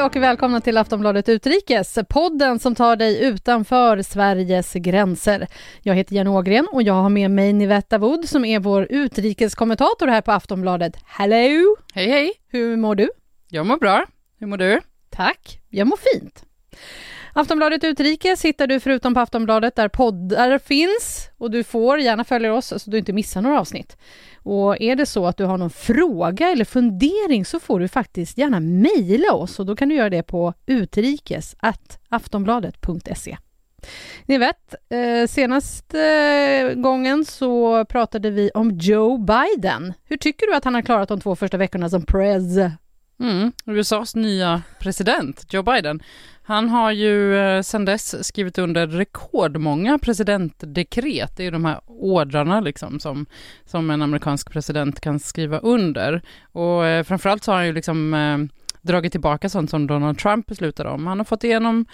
Hej och välkomna till Aftonbladet Utrikes, podden som tar dig utanför Sveriges gränser. Jag heter Jenny Ågren och jag har med mig Nivetta Wood som är vår utrikeskommentator här på Aftonbladet. Hello! Hej hej! Hur mår du? Jag mår bra. Hur mår du? Tack, jag mår fint. Aftonbladet Utrikes hittar du förutom på Aftonbladet där poddar finns och du får gärna följa oss så du inte missar några avsnitt. Och är det så att du har någon fråga eller fundering så får du faktiskt gärna mejla oss och då kan du göra det på utrikes aftonbladet.se. Ni vet, eh, senaste eh, gången så pratade vi om Joe Biden. Hur tycker du att han har klarat de två första veckorna som prez? Mm, USAs nya president, Joe Biden. Han har ju eh, sedan dess skrivit under rekordmånga presidentdekret. Det är ju de här ordrarna liksom som, som en amerikansk president kan skriva under. Och eh, framförallt så har han ju liksom eh, dragit tillbaka sånt som Donald Trump beslutade om. Han har fått igenom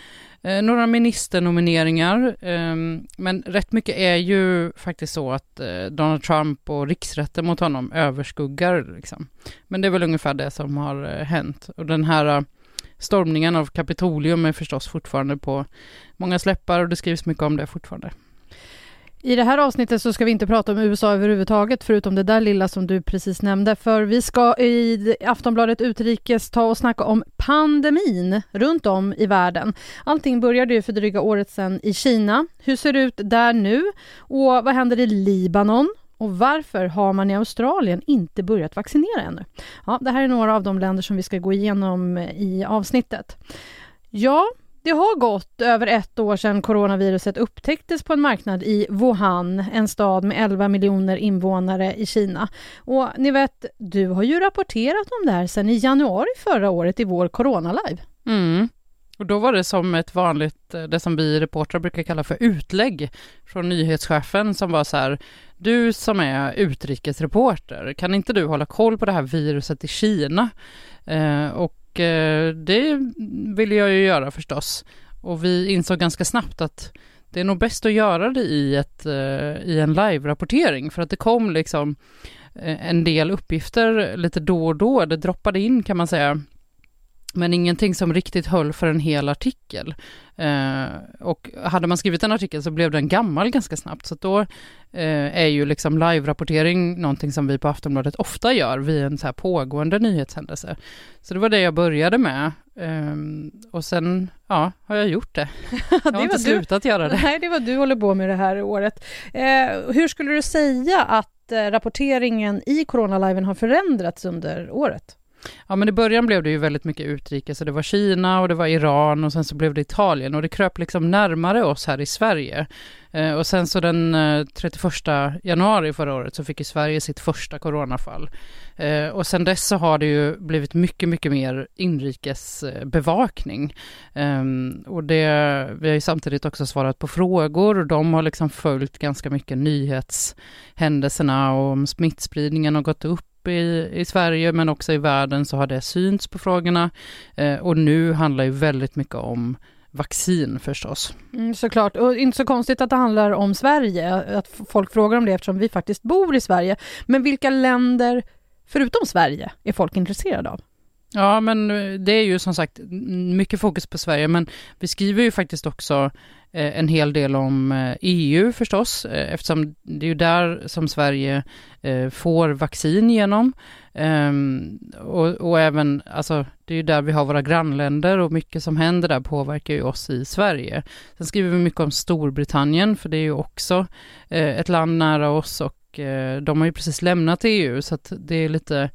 eh, några ministernomineringar, eh, men rätt mycket är ju faktiskt så att eh, Donald Trump och riksrätten mot honom överskuggar. Liksom. Men det är väl ungefär det som har eh, hänt. Och den här eh, stormningen av Kapitolium är förstås fortfarande på många släppar och det skrivs mycket om det fortfarande. I det här avsnittet så ska vi inte prata om USA överhuvudtaget, förutom det där lilla som du precis nämnde, för vi ska i Aftonbladet Utrikes ta och snacka om pandemin runt om i världen. Allting började ju för dryga året sedan i Kina. Hur ser det ut där nu? Och vad händer i Libanon? Och varför har man i Australien inte börjat vaccinera ännu? Ja, det här är några av de länder som vi ska gå igenom eh, i avsnittet. Ja, det har gått över ett år sedan coronaviruset upptäcktes på en marknad i Wuhan, en stad med 11 miljoner invånare i Kina. Och ni vet, du har ju rapporterat om det här sedan i januari förra året i vår Corona-live. Mm. Och då var det som ett vanligt, eh, det som vi reportrar brukar kalla för utlägg från nyhetschefen som var så här, du som är utrikesreporter, kan inte du hålla koll på det här viruset i Kina? Eh, och eh, det ville jag ju göra förstås. Och vi insåg ganska snabbt att det är nog bäst att göra det i, ett, eh, i en live-rapportering för att det kom liksom eh, en del uppgifter lite då och då, det droppade in kan man säga men ingenting som riktigt höll för en hel artikel. Eh, och hade man skrivit en artikel så blev den gammal ganska snabbt, så då eh, är ju liksom live-rapportering någonting som vi på Aftonbladet ofta gör vid en så här pågående nyhetshändelse. Så det var det jag började med. Eh, och sen, ja, har jag gjort det. Jag har inte slutat du, göra det. Nej, det var du håller på med det här året. Eh, hur skulle du säga att eh, rapporteringen i Corona-liven har förändrats under året? Ja, men i början blev det ju väldigt mycket utrikes, och det var Kina och det var Iran och sen så blev det Italien och det kröp liksom närmare oss här i Sverige. Eh, och sen så den eh, 31 januari förra året så fick ju Sverige sitt första coronafall. Eh, och sen dess så har det ju blivit mycket, mycket mer inrikesbevakning. Ehm, och det, vi har ju samtidigt också svarat på frågor och de har liksom följt ganska mycket nyhetshändelserna och om smittspridningen har gått upp i, i Sverige men också i världen så har det synts på frågorna. Eh, och nu handlar ju väldigt mycket om vaccin förstås. Mm, såklart, och inte så konstigt att det handlar om Sverige, att folk frågar om det eftersom vi faktiskt bor i Sverige. Men vilka länder, förutom Sverige, är folk intresserade av? Ja, men eh, det är ju som sagt mycket fokus på Sverige, men vi skriver ju faktiskt också eh, en hel del om eh, EU förstås, eftersom det är ju där som Sverige får vaccin genom. Ehm, och, och, även, alltså det är ju där vi har våra grannländer och mycket som händer där påverkar ju oss i Sverige. Sen skriver vi mycket om Storbritannien, för det är ju också ett land nära oss och Eh, de har ju precis lämnat EU, så att det är lite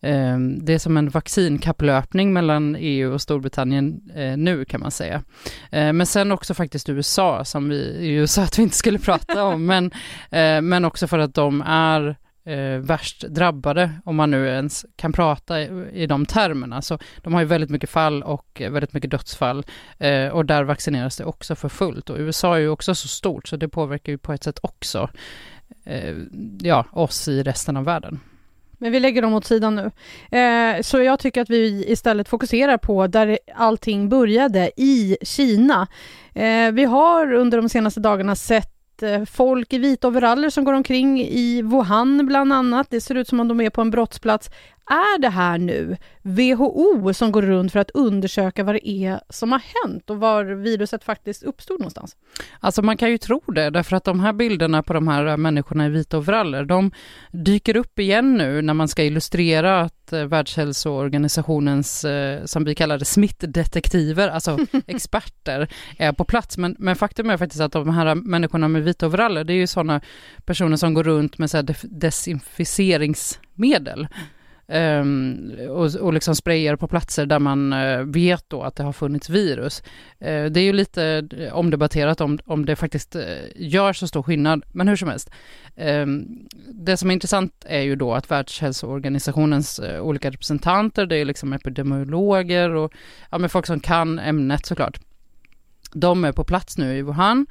eh, det är som en vaccinkapplöpning mellan EU och Storbritannien eh, nu kan man säga. Eh, men sen också faktiskt USA som vi ju sa att vi inte skulle prata om, men, men också för att de är eh, värst drabbade, om man nu ens kan prata i, i de termerna. Så de har ju väldigt mycket fall och väldigt mycket dödsfall eh, och där vaccineras det också för fullt. Och USA är ju också så stort så det påverkar ju på ett sätt också eh, ja, oss i resten av världen. Men vi lägger dem åt sidan nu. Eh, så jag tycker att vi istället fokuserar på där allting började, i Kina. Eh, vi har under de senaste dagarna sett eh, folk i vita overaller som går omkring i Wuhan bland annat. Det ser ut som om de är på en brottsplats är det här nu WHO som går runt för att undersöka vad det är som har hänt och var viruset faktiskt uppstod någonstans? Alltså man kan ju tro det, därför att de här bilderna på de här människorna i vita overaller, de dyker upp igen nu när man ska illustrera att eh, Världshälsoorganisationens, eh, som vi kallar det, smittdetektiver, alltså experter, är på plats. Men, men faktum är faktiskt att de här människorna med vita overaller, det är ju sådana personer som går runt med så desinficeringsmedel. Um, och, och liksom sprayar på platser där man uh, vet då att det har funnits virus. Uh, det är ju lite eh, omdebatterat om, om det faktiskt uh, gör så stor skillnad, men hur som helst. Um, det som är intressant är ju då att Världshälsoorganisationens olika representanter, det är liksom epidemiologer och ja, men folk som kan ämnet såklart. De är på plats nu i Wuhan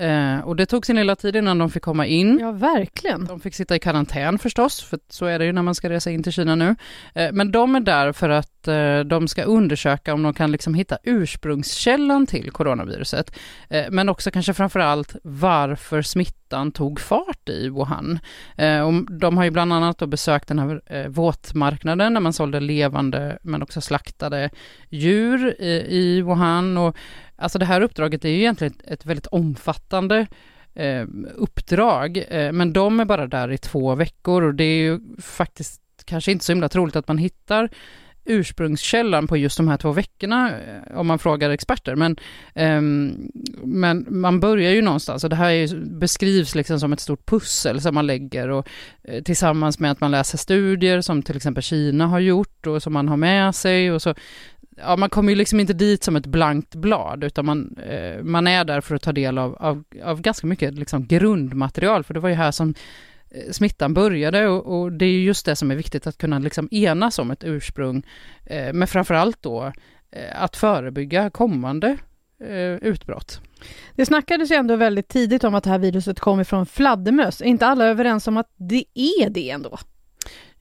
Eh, och det tog sin lilla tid innan de fick komma in. Ja, verkligen. De fick sitta i karantän förstås, för så är det ju när man ska resa in till Kina nu. Eh, men de är där för att eh, de ska undersöka om de kan liksom hitta ursprungskällan till coronaviruset. Eh, men också kanske framför allt varför smittan tog fart i Wuhan. Eh, och de har ju bland annat då besökt den här eh, våtmarknaden där man sålde levande men också slaktade djur i, i Wuhan. Och Alltså det här uppdraget är ju egentligen ett, ett väldigt omfattande eh, uppdrag, eh, men de är bara där i två veckor och det är ju faktiskt kanske inte så himla troligt att man hittar ursprungskällan på just de här två veckorna eh, om man frågar experter. Men, um, men man börjar ju någonstans och det här är, beskrivs liksom som ett stort pussel som man lägger och eh, tillsammans med att man läser studier som till exempel Kina har gjort och som man har med sig och så ja, man kommer ju liksom inte dit som ett blankt blad, utan man, eh, man är där för att ta del av, av, av ganska mycket liksom grundmaterial, för det var ju här som eh, smittan började och, och, det är just det som är viktigt att kunna liksom enas om ett ursprung, eh, men framförallt då eh, att förebygga kommande eh, utbrott. Det snackades ju ändå väldigt tidigt om att det här viruset kom ifrån fladdermöss. Är inte alla överens om att det är det ändå?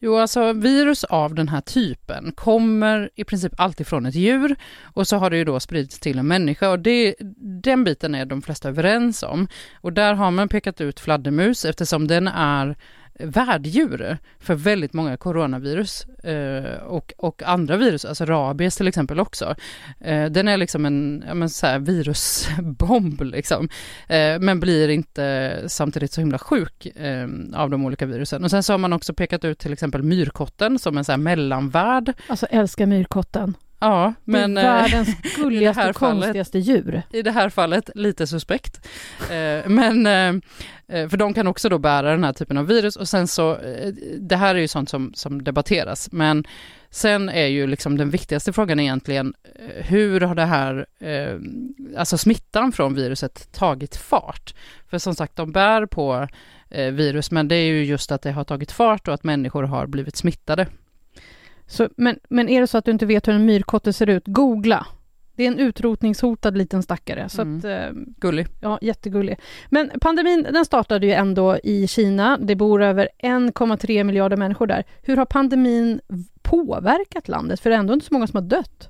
Jo, alltså virus av den här typen kommer i princip alltid från ett djur och så har det ju då spridits till en människa och det, den biten är de flesta överens om. Och där har man pekat ut fladdermus eftersom den är värddjur för väldigt många coronavirus eh, och, och andra virus, alltså rabies till exempel också. Eh, den är liksom en ja, men så här, virusbomb liksom, eh, men blir inte samtidigt så himla sjuk eh, av de olika virusen. Och sen så har man också pekat ut till exempel myrkotten som en så här mellanvärld. Alltså älskar myrkotten. Ja, men... Det är eh, världens gulligaste, konstigaste fallet, djur. I det här fallet lite suspekt. Eh, men, eh, för de kan också då bära den här typen av virus och sen så, det här är ju sånt som, som debatteras, men sen är ju liksom den viktigaste frågan egentligen, hur har det här, alltså smittan från viruset tagit fart? För som sagt, de bär på virus, men det är ju just att det har tagit fart och att människor har blivit smittade. Så, men, men är det så att du inte vet hur en myrkotte ser ut, googla. Det är en utrotningshotad liten stackare. Så mm. att, eh, Gullig. Ja, jättegullig. Men pandemin den startade ju ändå i Kina. Det bor över 1,3 miljarder människor där. Hur har pandemin påverkat landet? För det är ändå inte så många som har dött.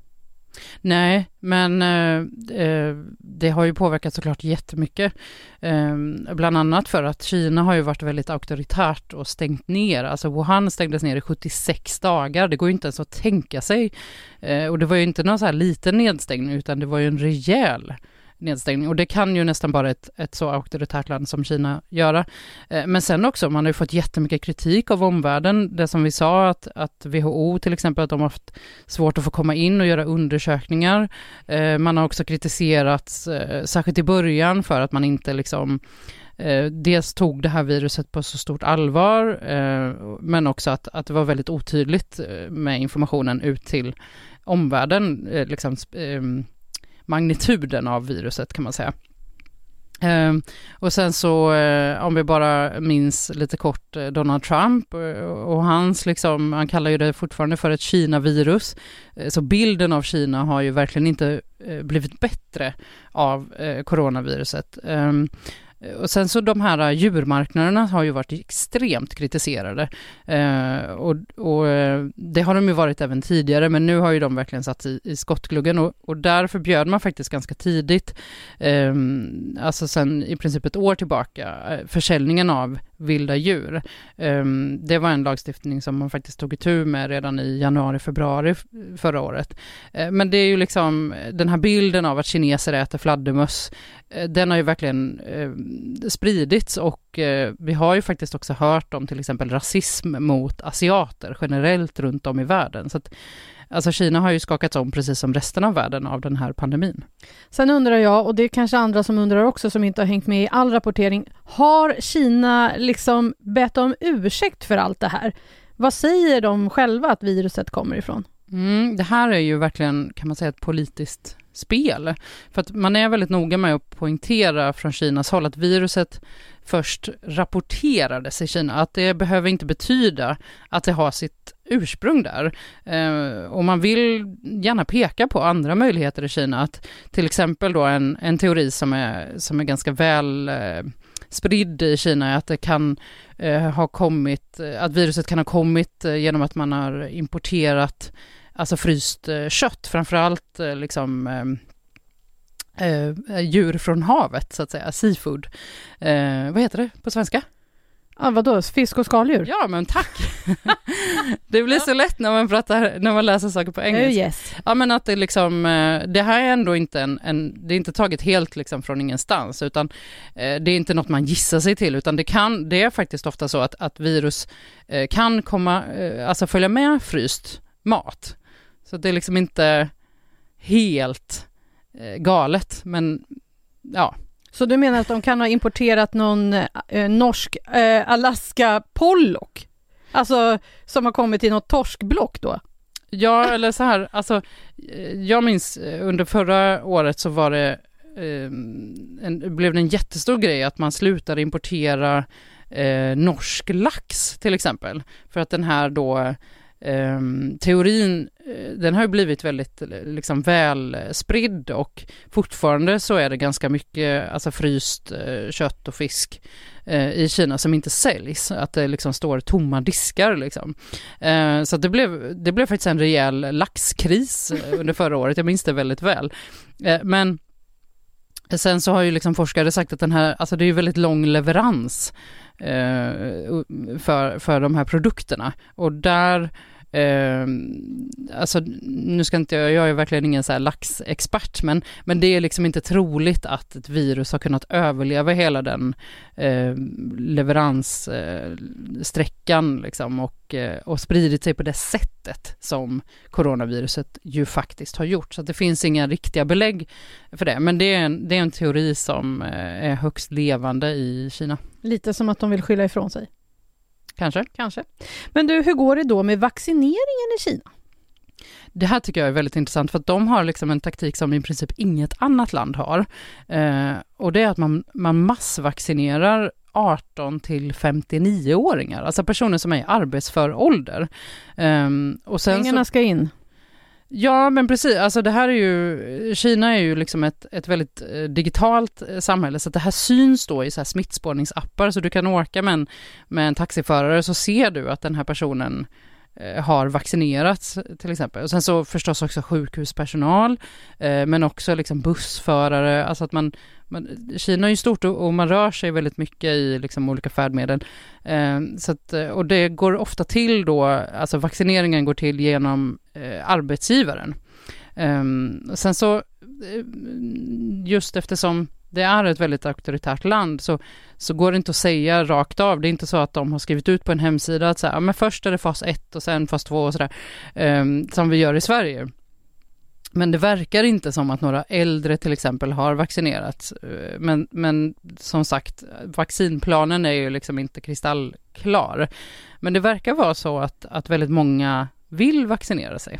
Nej, men eh, eh, det har ju påverkat såklart jättemycket. Eh, bland annat för att Kina har ju varit väldigt auktoritärt och stängt ner. Alltså Wuhan stängdes ner i 76 dagar. Det går ju inte ens att tänka sig. Eh, och det var ju inte någon så här liten nedstängning utan det var ju en rejäl nedstängning. Och det kan ju nästan bara ett, ett så auktoritärt land som Kina göra. Eh, men sen också, man har ju fått jättemycket kritik av omvärlden. Det som vi sa, att, att WHO till exempel, att de har haft svårt att få komma in och göra undersökningar. Eh, man har också kritiserats, eh, särskilt i början, för att man inte liksom dels tog det här viruset på så stort allvar, men också att, att det var väldigt otydligt med informationen ut till omvärlden. Liksom, ehm, magnituden av viruset kan man säga. Ehm, och sen så, eh, om vi bara minns lite kort eh, Donald Trump eh, och hans, liksom, han kallar ju det fortfarande för ett Kina-virus. så bilden av Kina har ju verkligen inte blivit bättre av coronaviruset. Um, Eh, och sen så de här eh, djurmarknaderna har ju varit extremt kritiserade. Eh, och, och, eh, det har de ju varit även tidigare, men nu har ju de verkligen satt i, i skottgluggen och, och där förbjöd man faktiskt ganska tidigt, eh, alltså sen i princip ett år tillbaka, försäljningen av vilda djur. Um, det var en lagstiftning som man faktiskt tog itu med redan i januari, februari förra året. Uh, men det är ju liksom eh, den här bilden av att kineser äter fladdermöss, uh, den har ju verkligen uh, spridits och vi har ju faktiskt också hört om till exempel rasism mot asiater generellt runt om i världen. Så att, Alltså Kina har ju skakats om precis som resten av världen av den här pandemin. Sen undrar jag, och det är kanske andra som undrar också som inte har hängt med i all rapportering, har Kina liksom bett om ursäkt för allt det här? Vad säger de själva att viruset kommer ifrån? Mm, det här är ju verkligen, kan man säga, ett politiskt spel. För att man är väldigt noga med att poängtera från Kinas håll att viruset först rapporterades i Kina, att det behöver inte betyda att det har sitt ursprung där. Eh, och man vill gärna peka på andra möjligheter i Kina, att till exempel då en, en teori som är, som är ganska väl eh, spridd i Kina är att det kan eh, ha kommit, eh, att viruset kan ha kommit eh, genom att man har importerat alltså fryst eh, kött, framförallt eh, liksom eh, eh djur från havet, så att säga, seafood. Eh, vad heter det på svenska? Ja, vadå, fisk och skaldjur? Ja, men tack! det blir så lätt när man pratar, när man läser saker på engelska. yes. Ja, men att det liksom, det här är ändå inte en, en det är inte taget helt liksom från ingenstans, utan eh, det är inte något man gissar sig till, utan det kan, det är faktiskt ofta så att, att virus eh, kan komma, eh, alltså följa med fryst mat. Så det är liksom inte helt eh, galet, men ja. Så du menar att de kan ha importerat någon eh, norsk eh, Alaska Pollock? Alltså som har kommit i något torskblock då? Ja, eller så här, alltså eh, jag minns eh, under förra året så var det eh, en, blev det en jättestor grej att man slutade importera eh, norsk lax till exempel. För att den här då eh, teorin, Eh, den har ju blivit väldigt eh, liksom väl eh, spridd och fortfarande så är det ganska mycket alltså fryst kött och fisk i Kina som inte säljs, att det liksom står tomma diskar liksom. Så det blev, det blev faktiskt en rejäl laxkris under förra året, jag minns det väldigt väl. men Sen så har ju liksom forskare sagt att den här, alltså det är ju väldigt lång leverans för, för de här produkterna och där Eh, alltså, nu ska inte jag, jag är verkligen ingen så här laxexpert, men, men det är liksom inte troligt att ett virus har kunnat överleva hela den eh, leveranssträckan eh, liksom och, eh, och spridit sig på det sättet som coronaviruset ju faktiskt har gjort. Så det finns inga riktiga belägg för det, men det är en, det är en teori som eh, är högst levande i Kina. Lite som att de vill skylla ifrån sig. Kanske. Kanske. Men du, hur går det då med vaccineringen i Kina? Det här tycker jag är väldigt intressant för att de har liksom en taktik som i princip inget annat land har. Eh, och det är att man, man massvaccinerar 18 till 59-åringar, alltså personer som är i arbetsför ålder. Eh, och sen Pengarna så, ska in. Ja, men precis. Alltså det här är ju, Kina är ju liksom ett, ett väldigt eh, digitalt eh, samhälle, så det här syns då i så här smittspårningsappar, så du kan åka med en, med en taxiförare så ser du att den här personen eh, har vaccinerats till exempel. Och sen så förstås också sjukhuspersonal, men också liksom bussförare, alltså att man, man Kina är ju stort och, och, man rör sig väldigt mycket i liksom olika färdmedel. Eh, så att, eh, och det går ofta till då, alltså vaccineringen går till genom eh, arbetsgivaren. Eh, sen så, eh, just eftersom det är ett väldigt auktoritärt land så, så går det inte att säga rakt av. Det är inte så att de har skrivit ut på en hemsida att så här, ja, men först är det fas 1 och sen fas 2 och sådär, um, eh, som vi gör i Sverige. Men det verkar inte som att några äldre till exempel har vaccinerats. Eh, men, men som sagt, vaccinplanen är ju liksom inte kristallklar. Men det verkar vara så att, att väldigt många vill vaccinera sig.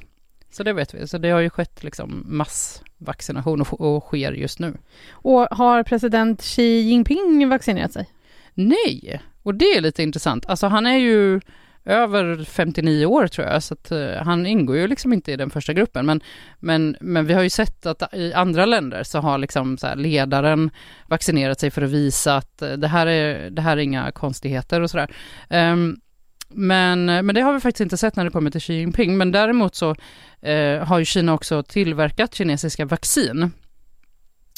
Så det vet vi. Så det har ju skett liksom massvaccination och, och sker just nu. Och har president Xi Jinping vaccinerat sig? Nej, och det är lite intressant. Alltså han är ju över 59 år tror jag, så att, uh, han ingår ju liksom inte i den första gruppen. Men, men, men vi har ju sett att i andra länder så har liksom så ledaren vaccinerat sig för att visa att uh, det, här är, det här är inga konstigheter och sådär. Um, men, men det har vi faktiskt inte sett när det kommer till Xi Jinping. Men däremot så eh, har ju Kina också tillverkat kinesiska vaccin.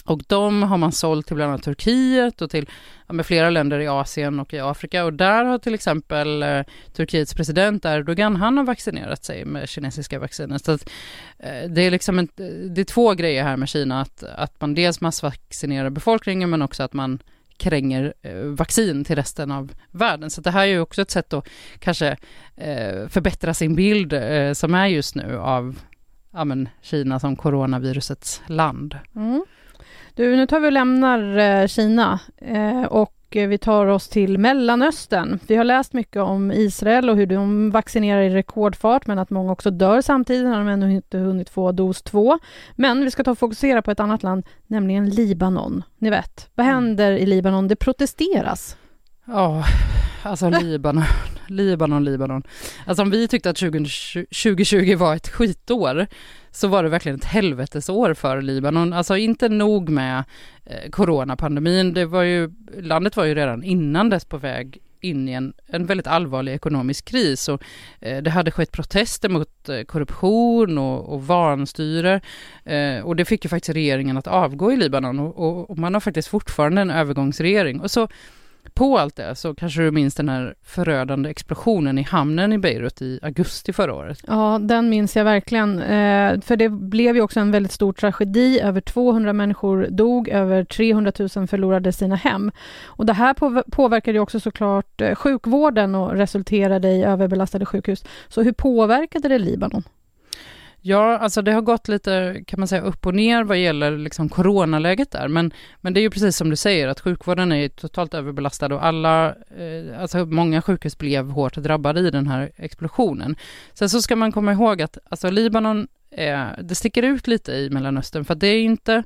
Och de har man sålt till bland annat Turkiet och till ja, med flera länder i Asien och i Afrika. Och där har till exempel eh, Turkiets president Erdogan, han har vaccinerat sig med kinesiska vacciner. Så att, eh, det, är liksom en, det är två grejer här med Kina, att, att man dels massvaccinerar befolkningen men också att man kränger eh, vaccin till resten av världen. Så det här är ju också ett sätt att kanske eh, förbättra sin bild eh, som är just nu av ja, men, Kina som coronavirusets land. Mm. Du, nu tar vi och lämnar eh, Kina eh, och vi tar oss till Mellanöstern. Vi har läst mycket om Israel och hur de vaccinerar i rekordfart, men att många också dör samtidigt när de ännu inte hunnit få dos två. Men vi ska ta och fokusera på ett annat land, nämligen Libanon. Ni vet, vad mm. händer i Libanon? Det protesteras. Ja, alltså Libanon, Libanon, Libanon. Alltså om vi tyckte att 2020 var ett skitår, så var det verkligen ett helvetesår för Libanon. Alltså inte nog med eh, coronapandemin, det var ju, landet var ju redan innan dess på väg in i en, en väldigt allvarlig ekonomisk kris och eh, det hade skett protester mot eh, korruption och, och vanstyre eh, och det fick ju faktiskt regeringen att avgå i Libanon och, och, och man har faktiskt fortfarande en övergångsregering och så på allt det så kanske du minns den här förödande explosionen i hamnen i Beirut i augusti förra året? Ja, den minns jag verkligen. Eh, för det blev ju också en väldigt stor tragedi. Över 200 människor dog, över 300 000 förlorade sina hem. Och det här påverkade ju också såklart eh, sjukvården och resulterade i överbelastade sjukhus. Så hur påverkade det Libanon? Ja, alltså det har gått lite, kan man säga, upp och ner vad gäller liksom coronaläget där, men, men det är ju precis som du säger, att sjukvården är totalt överbelastad och alla, eh, alltså många sjukhus blev hårt drabbade i den här explosionen. Sen så ska man komma ihåg att, alltså Libanon, eh, det sticker ut lite i Mellanöstern, för det är inte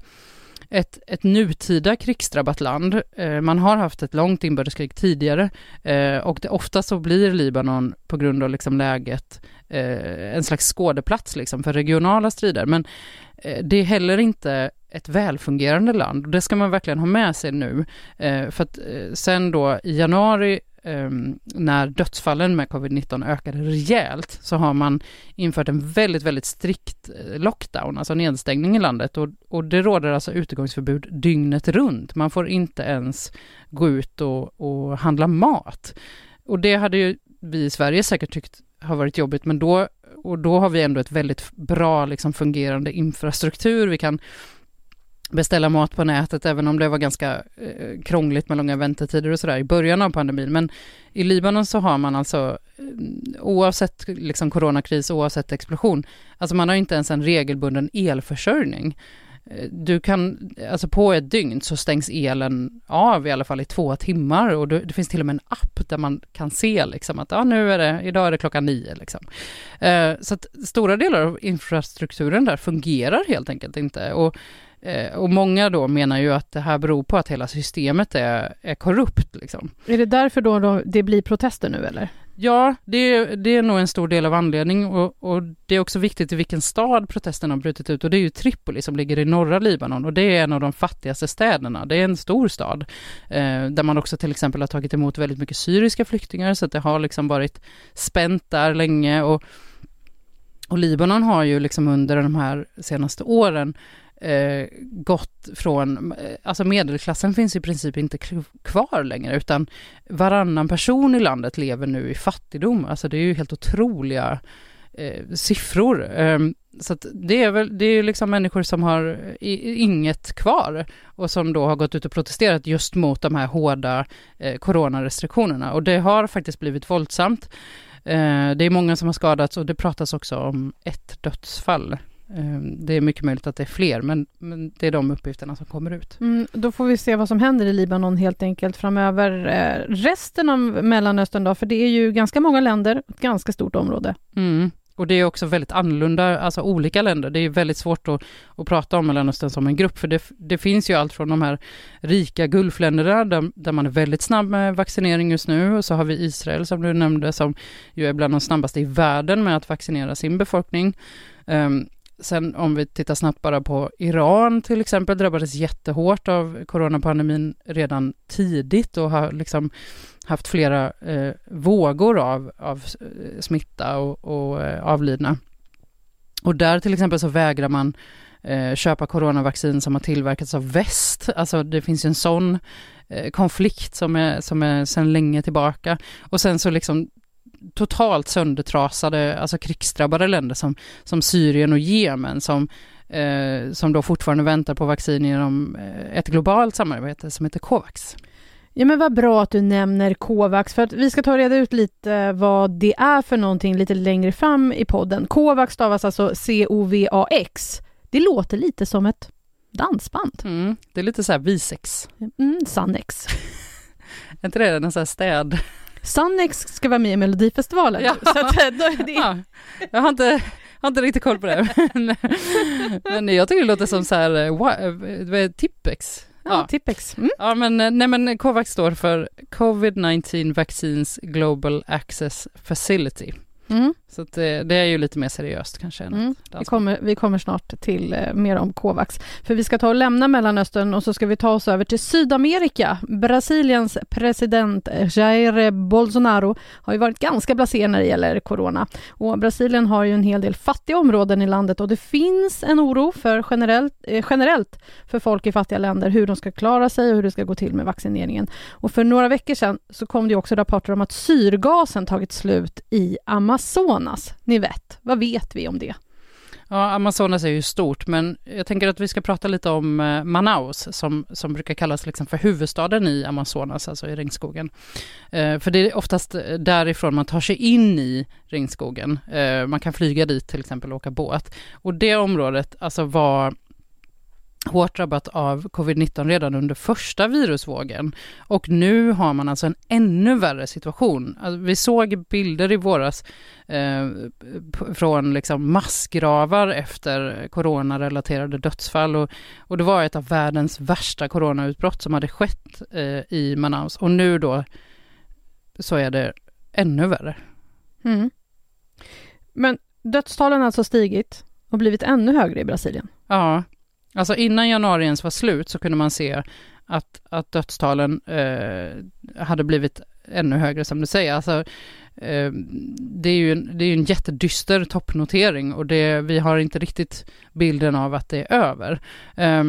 ett, ett nutida krigsdrabbat land. Eh, man har haft ett långt inbördeskrig tidigare eh, och det, ofta så blir Libanon på grund av liksom läget eh, en slags skådeplats liksom för regionala strider. Men eh, det är heller inte ett välfungerande land. Det ska man verkligen ha med sig nu. Eh, för att eh, sen då i januari um, när dödsfallen med covid-19 ökade rejält så har man infört en väldigt, väldigt strikt eh, lockdown, alltså nedstängning i landet och, och det råder alltså utegångsförbud dygnet runt. Man får inte ens gå ut och, och handla mat. Och det hade ju vi i Sverige säkert tyckt har varit jobbigt, men då, och då har vi ändå ett väldigt bra liksom, fungerande infrastruktur. Vi kan beställa mat på nätet, även om det var ganska eh, krångligt med långa väntetider och sådär i början av pandemin. Men i Libanon så har man alltså, eh, oavsett liksom coronakris, oavsett explosion, alltså man har inte ens en regelbunden elförsörjning. Eh, du kan, alltså på ett dygn så stängs elen av i alla fall i två timmar och det, det finns till och med en app där man kan se liksom att ja, nu är det, idag är det klockan nio liksom. Eh, så att stora delar av infrastrukturen där fungerar helt enkelt inte och Eh, och många då menar ju att det här beror på att hela systemet är, är korrupt. Liksom. Är det därför då, då det blir protester nu eller? Ja, det, det är nog en stor del av anledningen och, och, det är också viktigt i vilken stad protesterna har brutit ut och det är ju Tripoli som ligger i norra Libanon och det är en av de fattigaste städerna. Det är en stor stad eh, där man också till exempel har tagit emot väldigt mycket syriska flyktingar så att det har liksom varit spänt där länge och, och Libanon har ju liksom under de här senaste åren eh, gått från, eh, alltså medelklassen finns i princip inte kvar längre utan varannan person i landet lever nu i fattigdom. Alltså det är ju helt otroliga eh, siffror. Ehm, så det är väl, det är liksom människor som har inget kvar och som då har gått ut och protesterat just mot de här hårda eh, coronarestriktionerna och det har faktiskt blivit våldsamt. Eh, det är många som har skadats och det pratas också om ett dödsfall det är mycket möjligt att det är fler, men, men det är de uppgifterna som kommer ut. Mm, då får vi se vad som händer i Libanon helt enkelt framöver. Eh, resten av Mellanöstern då, för det är ju ganska många länder, ett ganska stort område. Mm. Och det är också väldigt annorlunda, alltså olika länder. Det är väldigt svårt att, att prata om Mellanöstern som en grupp, för det, det finns ju allt från de här rika Gulfländerna, där, där man är väldigt snabb med vaccinering just nu, och så har vi Israel som du nämnde, som ju är bland de snabbaste i världen med att vaccinera sin befolkning. Um, Sen om vi tittar snabbt bara på Iran till exempel, drabbades jättehårt av coronapandemin redan tidigt och har liksom haft flera eh, vågor av, av eh, smitta och, och eh, avlidna. Och där till exempel så vägrar man eh, köpa coronavaccin som har tillverkats av väst. Alltså det finns ju en sån eh, konflikt som är, som är sedan länge tillbaka. Och sen så liksom totalt söndertrasade, alltså krigsdrabbade länder som, som Syrien och Jemen som, eh, som då fortfarande väntar på vaccin genom eh, ett globalt samarbete som heter Covax. Ja men vad bra att du nämner Covax för att vi ska ta reda ut lite vad det är för någonting lite längre fram i podden. Covax stavas alltså C-O-V-A-X. Det låter lite som ett dansband. Mm, det är lite så här Visex. Mm, Sannex. är inte det en sån här städ? Sannex ska vara med i Melodifestivalen. Ja. Så att, eh, det... ja. Jag har inte, har inte riktigt koll på det. men, men jag tycker det låter som så här, eh, är Tippex? Ja, Tippex. Mm. Ja, men, eh, nej, men Covax står för Covid-19 Vaccines Global Access Facility. Mm. Så det, det, är ju lite mer seriöst kanske. Mm. Vi, kommer, vi kommer snart till eh, mer om Covax. För vi ska ta och lämna Mellanöstern och så ska vi ta oss över till Sydamerika. Brasiliens president Jair Bolsonaro har ju varit ganska blasé när det gäller corona. Och Brasilien har ju en hel del fattiga områden i landet och det finns en oro för generellt, eh, generellt för folk i fattiga länder hur de ska klara sig och hur det ska gå till med vaccineringen. Och för några veckor sedan så kom det också rapporter om att syrgasen tagit slut i Amazon Amazonas? Ni vet, vad vet vi om det? Ja, Amazonas är ju stort, men jag tänker att vi ska prata lite om eh, Manaus, som, som brukar kallas liksom för huvudstaden i Amazonas, alltså i regnskogen. Eh, för det är oftast eh, därifrån man tar sig in i regnskogen. Eh, man kan flyga dit till exempel och åka båt. Och det området alltså var hårt drabbat av covid-19 redan under första virusvågen. Och nu har man alltså en ännu värre situation. Alltså, vi såg bilder i våras eh, från liksom massgravar efter coronarelaterade dödsfall och, och det var ett av världens värsta coronautbrott som hade skett eh, i Manaus. Och nu då så är det ännu värre. Mm. Men dödstalen har alltså stigit och blivit ännu högre i Brasilien? Ja, Alltså innan januari ens var slut så kunde man se att, att dödstalen eh, hade blivit ännu högre som du säger. Alltså, eh, det, är ju en, det är en jättedyster toppnotering och det, vi har inte riktigt bilden av att det är över. Eh,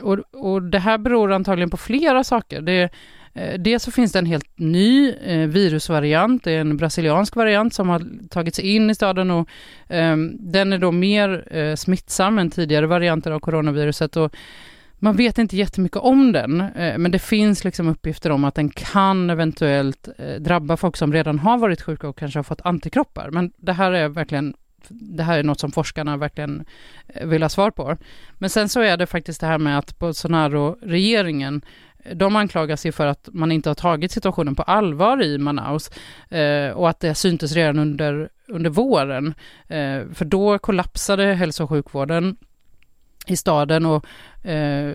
och, och det här beror antagligen på flera saker. Det, Eh, dels så finns det en helt ny eh, virusvariant, det är en brasiliansk variant som har tagit sig in i staden och ehm, den är då mer eh, smittsam än tidigare varianter av coronaviruset och man vet inte jättemycket om den, men det finns liksom uppgifter om att den kan eventuellt drabba folk som redan har varit sjuka och kanske har fått antikroppar. Men det här är verkligen det här är något som forskarna verkligen eh, vill ha svar på. Men sen så är det faktiskt det här med att Bolsonaro-regeringen eh, de anklagas ju för att man inte har tagit situationen på allvar i Manaus eh, och att det syntes redan under, under våren. Eh, för då kollapsade hälso och sjukvården i staden och, eh,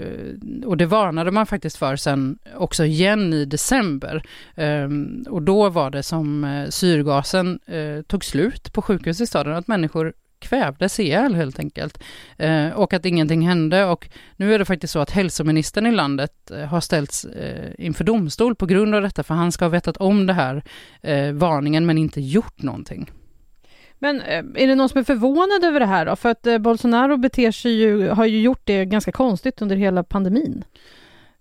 och det varnade man faktiskt för sen också igen i december. Eh, och då var det som eh, syrgasen eh, tog slut på sjukhus i staden, att människor kvävdes ihjäl helt enkelt. Eh, och att ingenting hände och nu är det faktiskt så att hälsoministern i landet eh, har ställts eh, inför domstol på grund av detta, för han ska ha vetat om det här eh, varningen men inte gjort någonting. Men eh, är det någon som är förvånad över det här då? För att eh, Bolsonaro beter sig ju, har ju gjort det ganska konstigt under hela pandemin.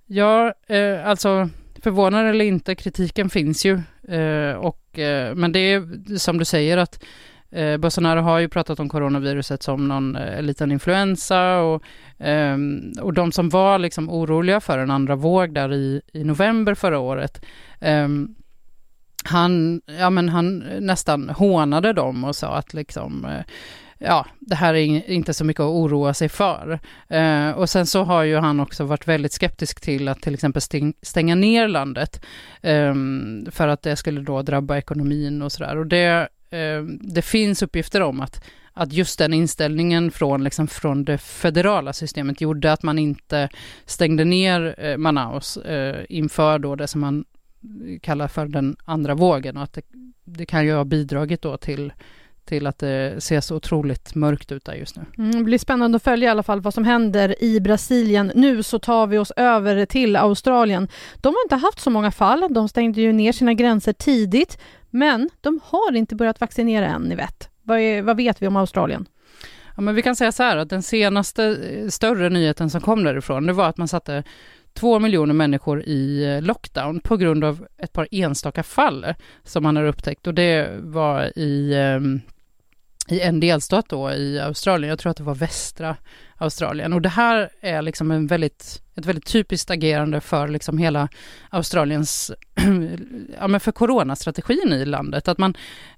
Ja, eh, alltså förvånad eller inte, kritiken finns ju. och, men det är som du säger att Eh, Bolsonaro har ju pratat om coronaviruset som någon eh, liten influensa och, eh, och de som var liksom oroliga för en andra våg där i, i november förra året eh, han, ja, men han eh, nästan hånade dem och sa att liksom, eh, ja, det här är inte så mycket att oroa sig för. Eh, och sen så har ju han också varit väldigt skeptisk till att till exempel stänga ner landet, eh, för att det skulle då drabba ekonomin och sådär. Och det eh, det finns uppgifter om att, att just den inställningen från, liksom, från det federala systemet gjorde att man inte stängde ner eh, Manaus eh, inför då det som man kallar för den andra vågen och att det, det kan ju ha bidragit då till till att det ser så otroligt mörkt ut där just nu. Mm, det blir spännande att följa i alla fall vad som händer i Brasilien. Nu så tar vi oss över till Australien. De har inte haft så många fall. De stängde ju ner sina gränser tidigt, men de har inte börjat vaccinera än, ni vet. Vad, är, vad vet vi om Australien? Ja, men vi kan säga så här att den senaste eh, större nyheten som kom därifrån, det var att man satte två miljoner människor i eh, lockdown på grund av ett par enstaka fall som man har upptäckt. Och det var i, eh, i en delstat då i Australien, jag tror att det var västra Australien. Och det här är liksom en väldigt, ett väldigt typiskt agerande för liksom hela Australiens, ja men för coronastrategin i landet, att man,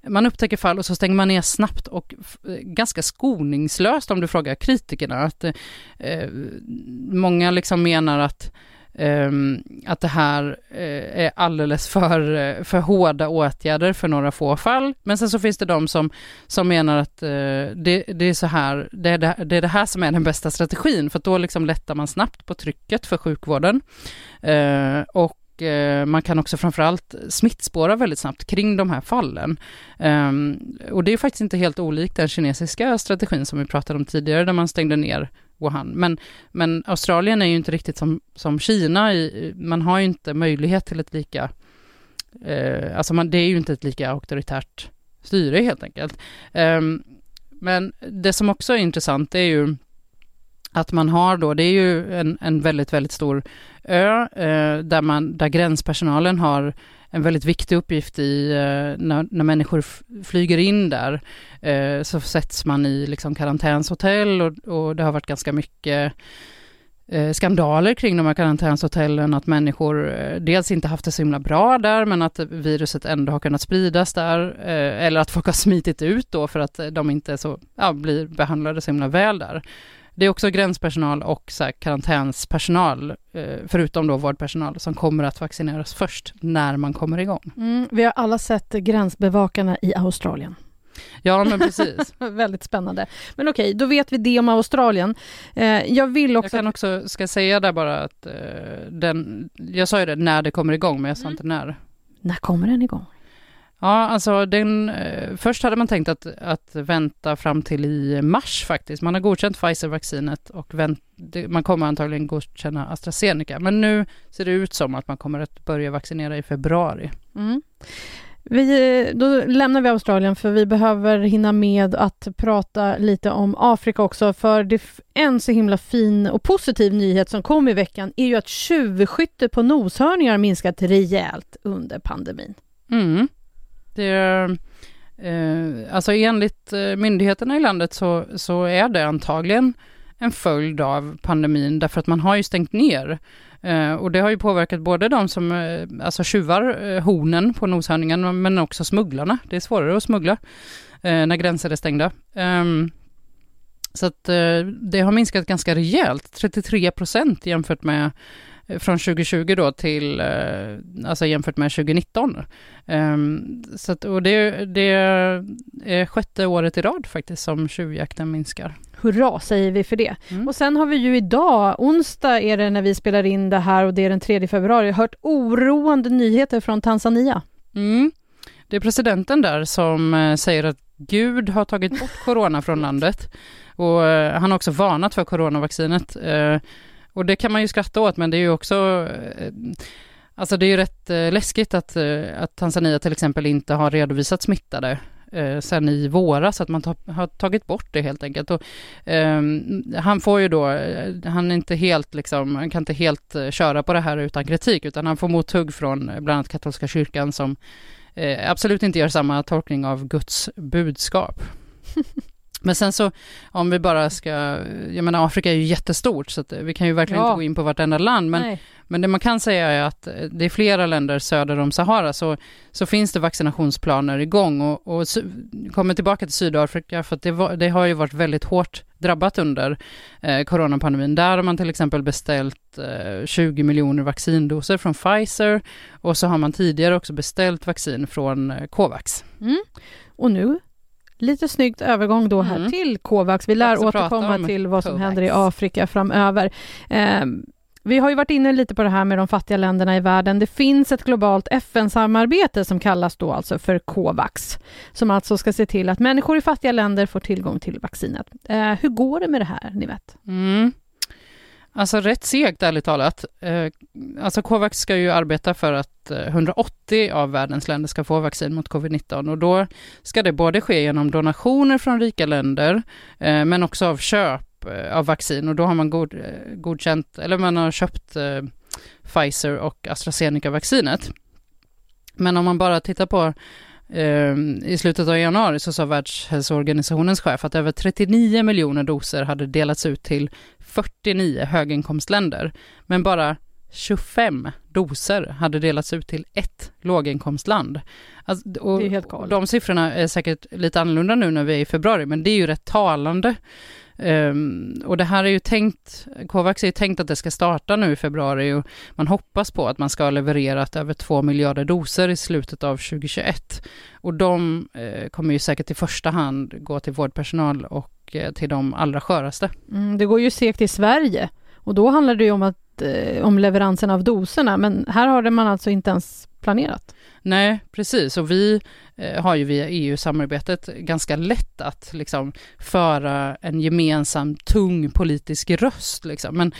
man upptäcker fall och så stänger man ner snabbt och eh, ganska skoningslöst om du frågar kritikerna, att eh, eh många liksom menar att Ehm, att det här eh, är alldeles för, eh, för hårda åtgärder för några få fall. Men sen så finns det de som, som menar att eh, det, det, är så här, det är det, det är det här som är den bästa strategin, för då liksom lättar man snabbt på trycket för sjukvården. och man kan också framförallt smittspåra väldigt snabbt kring de här fallen. Ehm, och det är faktiskt inte helt olikt den kinesiska strategin som vi pratade om tidigare, där man stängde ner Wuhan. Men, men Australien är ju inte riktigt som, som Kina, i, man har ju inte möjlighet till ett lika, eh, alltså man, det är ju inte ett lika auktoritärt styre helt enkelt. Eh, men det som också är intressant är ju att man har då, det är ju en, en väldigt, väldigt stor ö eh, där, man, där gränspersonalen har en väldigt viktig uppgift i eh, när, när människor flyger in där eh, så sätts man i liksom karantänshotell och, och det har varit ganska mycket eh, skandaler kring de här karantänshotellen, att människor dels inte haft det så himla bra där, men att viruset ändå har kunnat spridas där, eller att folk har smitit ut då för att de inte så, ja, blir behandlade så himla väl där. Det är också gränspersonal och så här, karantänspersonal, eh, förutom då vårdpersonal, som kommer att vaccineras först när man kommer igång. Mm, vi har alla sett gränsbevakarna i Australien. Ja, men precis. Väldigt spännande. Men okej, då vet vi det om Australien. Eh, jag vill också... Jag kan också, ska säga där bara att eh, den, jag sa ju det när det kommer igång, men jag sa mm. inte när. När kommer den igång? Ja, alltså den, eh, först hade man tänkt att, att vänta fram till i mars faktiskt. Man har godkänt Pfizer-vaccinet och vänt, det, man kommer antagligen godkänna AstraZeneca. Men nu ser det ut som att man kommer att börja vaccinera i februari. Mm. Vi, då lämnar vi Australien för vi behöver hinna med att prata lite om Afrika också för det, en så himla fin och positiv nyhet som kom i veckan är ju att tjuvskytte på noshörningar minskat rejält under pandemin. Mm. Det, eh, alltså enligt eh, myndigheterna i landet så, så är det antagligen en följd av pandemin därför att man har ju stängt ner. Eh, och det har ju påverkat både de som eh, alltså tjuvar eh, hornen på noshörningen men också smugglarna. Det är svårare att smuggla eh, när gränser är stängda. Ehm, så att eh, det har minskat ganska rejält, 33 procent jämfört med från 2020 då till, eh, alltså jämfört med 2019. Um, ehm, så att, och det, det är sjätte året i rad faktiskt som tjuvjakten minskar. Hurra säger vi för det. Mm. Och sen har vi ju idag, onsdag är det när vi spelar in det här och det är den 3 februari, hört oroande nyheter från Tanzania. Mm. Det är presidenten där som eh, säger att Gud har tagit bort corona från landet och eh, han har också varnat för coronavaccinet. Och det kan man ju skratta åt, men det är ju också eh, Alltså det är ju rätt eh, läskigt att, eh, att Tanzania till exempel inte har redovisat smittade eh, sen i våras, att man ta, har tagit bort det helt enkelt. Och, eh, han får ju då, han är inte helt liksom, han kan inte helt köra på det här utan kritik, utan han får mothugg från bland annat katolska kyrkan som eh, absolut inte gör samma tolkning av Guds budskap. Men sen så om vi bara ska, jag menar Afrika är ju jättestort så vi kan ju verkligen ja. inte gå in på vartenda land men, men det man kan säga är att det är flera länder söder om Sahara så, så finns det vaccinationsplaner igång och, och kommer tillbaka till Sydafrika för att det, var, det har ju varit väldigt hårt drabbat under eh, coronapandemin. Där har man till exempel beställt eh, 20 miljoner vaccindoser från Pfizer och så har man tidigare också beställt vaccin från eh, Covax. Mm. Och nu Lite snyggt övergång då här mm. till Covax. Vi lär återkomma till vad som Covax. händer i Afrika framöver. Eh, vi har ju varit inne lite på det här med de fattiga länderna i världen. Det finns ett globalt FN-samarbete som kallas då alltså för Covax, som alltså ska se till att människor i fattiga länder får tillgång till vaccinet. Eh, hur går det med det här, ni vet? Mm. Alltså rätt segt ärligt talat. Eh, alltså Covax ska ju arbeta för att eh, 180 av världens länder ska få vaccin mot covid-19 och då ska det både ske genom donationer från rika länder eh, men också av köp eh, av vaccin och då har man god, godkänt, eller man har köpt Pfizer och AstraZeneca-vaccinet. Men om man bara tittar på i slutet av januari så sa Världshälsoorganisationens chef att över 39 miljoner doser hade delats ut till 49 höginkomstländer, men bara 25 doser hade delats ut till ett låginkomstland. Alltså, det är helt galet. De siffrorna är säkert lite annorlunda nu när vi är i februari, men det är ju rätt talande. Um, och det här är ju tänkt, Covax är ju tänkt att det ska starta nu i februari och man hoppas på att man ska ha levererat över 2 miljarder doser i slutet av 2021. Och de uh, kommer ju säkert i första hand gå till vårdpersonal och uh, till de allra sköraste. Mm, det går ju segt i Sverige och då handlar det ju om, att, uh, om leveransen av doserna, men här har man alltså inte ens planerat. Nej, precis. Och vi eh, har ju via EU-samarbetet ganska lätt att liksom, föra en gemensam tung politisk röst. Liksom. Men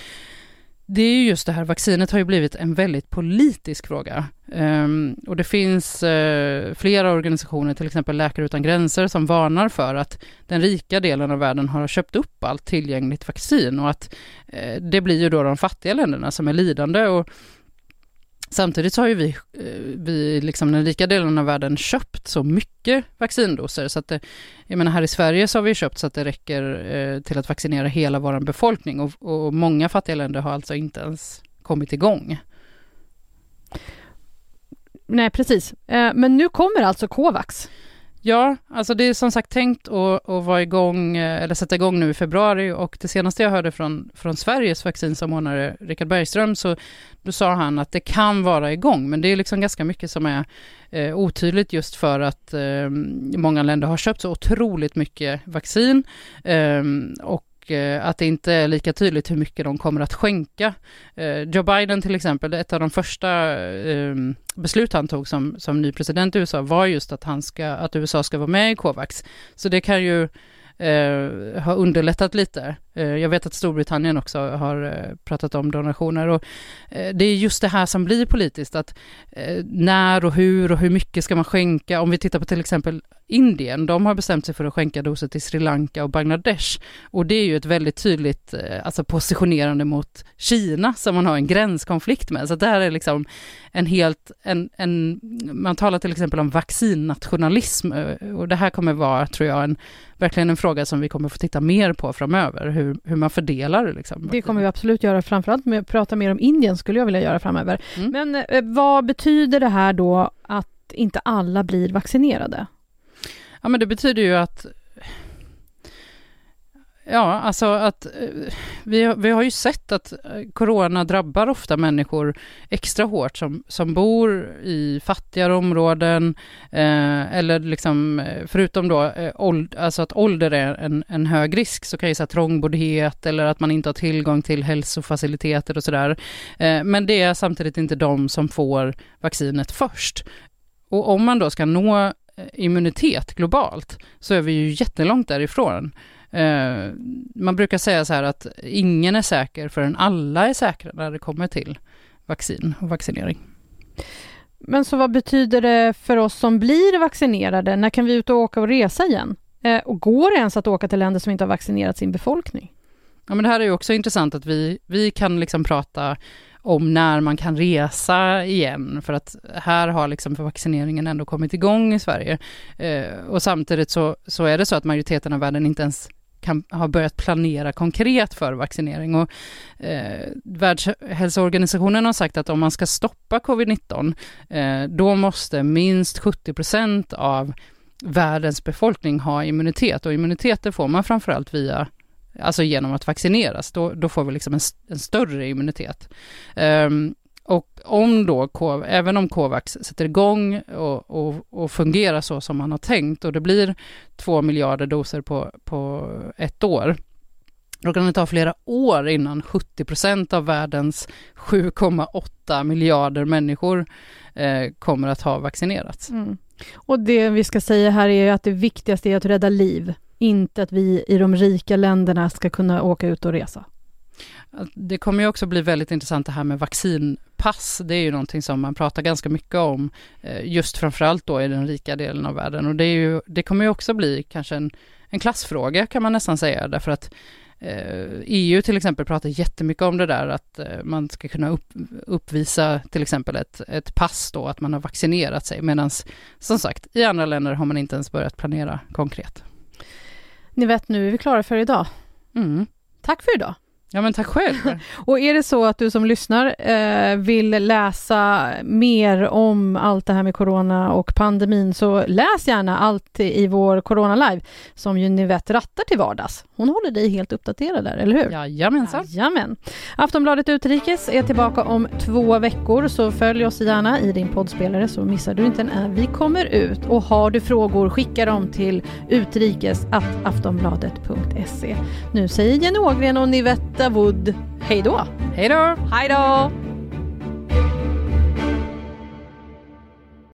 det är ju just det här, vaccinet har ju blivit en väldigt politisk fråga. Um, och det finns uh, flera organisationer, till exempel Läkare utan gränser, som varnar för att den rika delen av världen har köpt upp allt tillgängligt vaccin och att uh, det blir ju då de fattiga länderna som är lidande. Och Samtidigt så har ju vi, eh, vi liksom den rika delen av världen köpt så mycket vaccindoser så att det, jag menar här i Sverige så har vi köpt så att det räcker eh, till att vaccinera hela vår befolkning och, och många fattiga länder har alltså inte ens kommit igång. Nej, precis. Eh, men nu kommer alltså Covax. Ja, alltså det är som sagt tänkt att, att vara igång, eh, eller sätta igång nu i februari. Och det senaste jag hörde från, från Sveriges vaccinsamordnare Richard Bergström så då sa han att det kan vara igång, men det är liksom ganska mycket som är eh, otydligt just för att eh, många länder har köpt så otroligt mycket vaccin. Eh, och Eh, att det inte är lika tydligt hur mycket de kommer att skänka. Eh, Joe Biden till exempel, ett av de första ehm, beslut han tog som, som ny president i USA var just att, han ska, att USA ska vara med i Covax. Så det kan ju eh, underlättat lite. Eh, jag vet att Storbritannien också har eh, pratat om donationer och eh, det är just det här som blir politiskt, att när och hur och hur mycket ska man skänka? Om vi tittar på till exempel Indien, de har bestämt sig för att skänka doser till Sri Lanka och Bangladesh och det är ju ett väldigt tydligt alltså positionerande mot Kina som man har en gränskonflikt med, så det här är liksom en helt, en, en, man talar till exempel om vaccinnationalism och det här kommer vara, tror jag, en verkligen en fråga som vi kommer få titta mer på framöver, hur, hur man fördelar. Liksom. Det kommer vi absolut göra, framförallt med, prata mer om Indien skulle jag vilja göra framöver. Mm. Men eh, vad betyder det här då att inte alla blir vaccinerade? Ja, men det betyder ju att Ja, alltså att eh, vi, vi har ju sett att eh, corona drabbar ofta människor extra hårt som, som bor i fattigare områden eh, eller liksom eh, förutom då eh, åld, alltså att ålder är en, en hög risk så kan ju säga trångboddhet eller att man inte har tillgång till hälsofaciliteter och sådär. Eh, men det är samtidigt inte de som får vaccinet först. Och om man då ska nå immunitet globalt så är vi ju jättelångt därifrån. Eh, man brukar säga så här att ingen är säker förrän alla är säkra när det kommer till vaccin och vaccinering. Men så vad betyder det för oss som blir vaccinerade? När kan vi ut och åka och resa igen? Eh, och går det ens att åka till länder som inte har vaccinerat sin befolkning? Ja, men det här är ju också intressant att vi, vi kan liksom prata om när man kan resa igen, för att här har liksom vaccineringen ändå kommit igång i Sverige. Eh, och samtidigt så, så är det så att majoriteten av världen inte ens kan ha börjat planera konkret för vaccinering. Och, eh, Världshälsoorganisationen har sagt att om man ska stoppa covid-19, eh, då måste minst 70 procent av världens befolkning ha immunitet och immunitet får man framförallt via Alltså genom att vaccineras, då, då får vi liksom en, en större immunitet. Um, och om då, även om Covax sätter igång och, och, och, fungerar så som man har tänkt och det blir två miljarder doser på, på ett år, då kan det ta flera år innan 70 procent av världens 7,8 miljarder människor eh, kommer att ha vaccinerats. Mm. Och det vi ska säga här är att det viktigaste är att rädda liv, inte att vi i de rika länderna ska kunna åka ut och resa. Det kommer ju också bli väldigt intressant det här med vaccinpass. Det är ju någonting som man pratar ganska mycket om, eh, just framförallt då i den rika delen av världen. Och det, är ju, det kommer ju också bli kanske en, en klassfråga kan man nästan säga, därför att EU e till exempel pratar jättemycket om det där att man ska kunna upp, uppvisa till exempel ett, ett pass då, att man har vaccinerat sig, medan som sagt i andra länder har man inte ens börjat planera konkret. Ni vet, nu är vi klara för idag. Mm. Tack för idag. Ja men tack själv. och är det så att du som lyssnar eh, vill läsa mer om allt det här med corona och pandemin så läs gärna allt i vår Corona Live som ju Nivette rattar till vardags. Hon håller dig helt uppdaterad där, eller hur? Jajamensan. Jajamän. Aftonbladet Utrikes är tillbaka om två veckor så följ oss gärna i din poddspelare så missar du inte när vi kommer ut. Och har du frågor skicka dem till utrikes.aftonbladet.se. Nu säger Jenny Ågren och Nivette Wood hej då! Hej då! Hej då!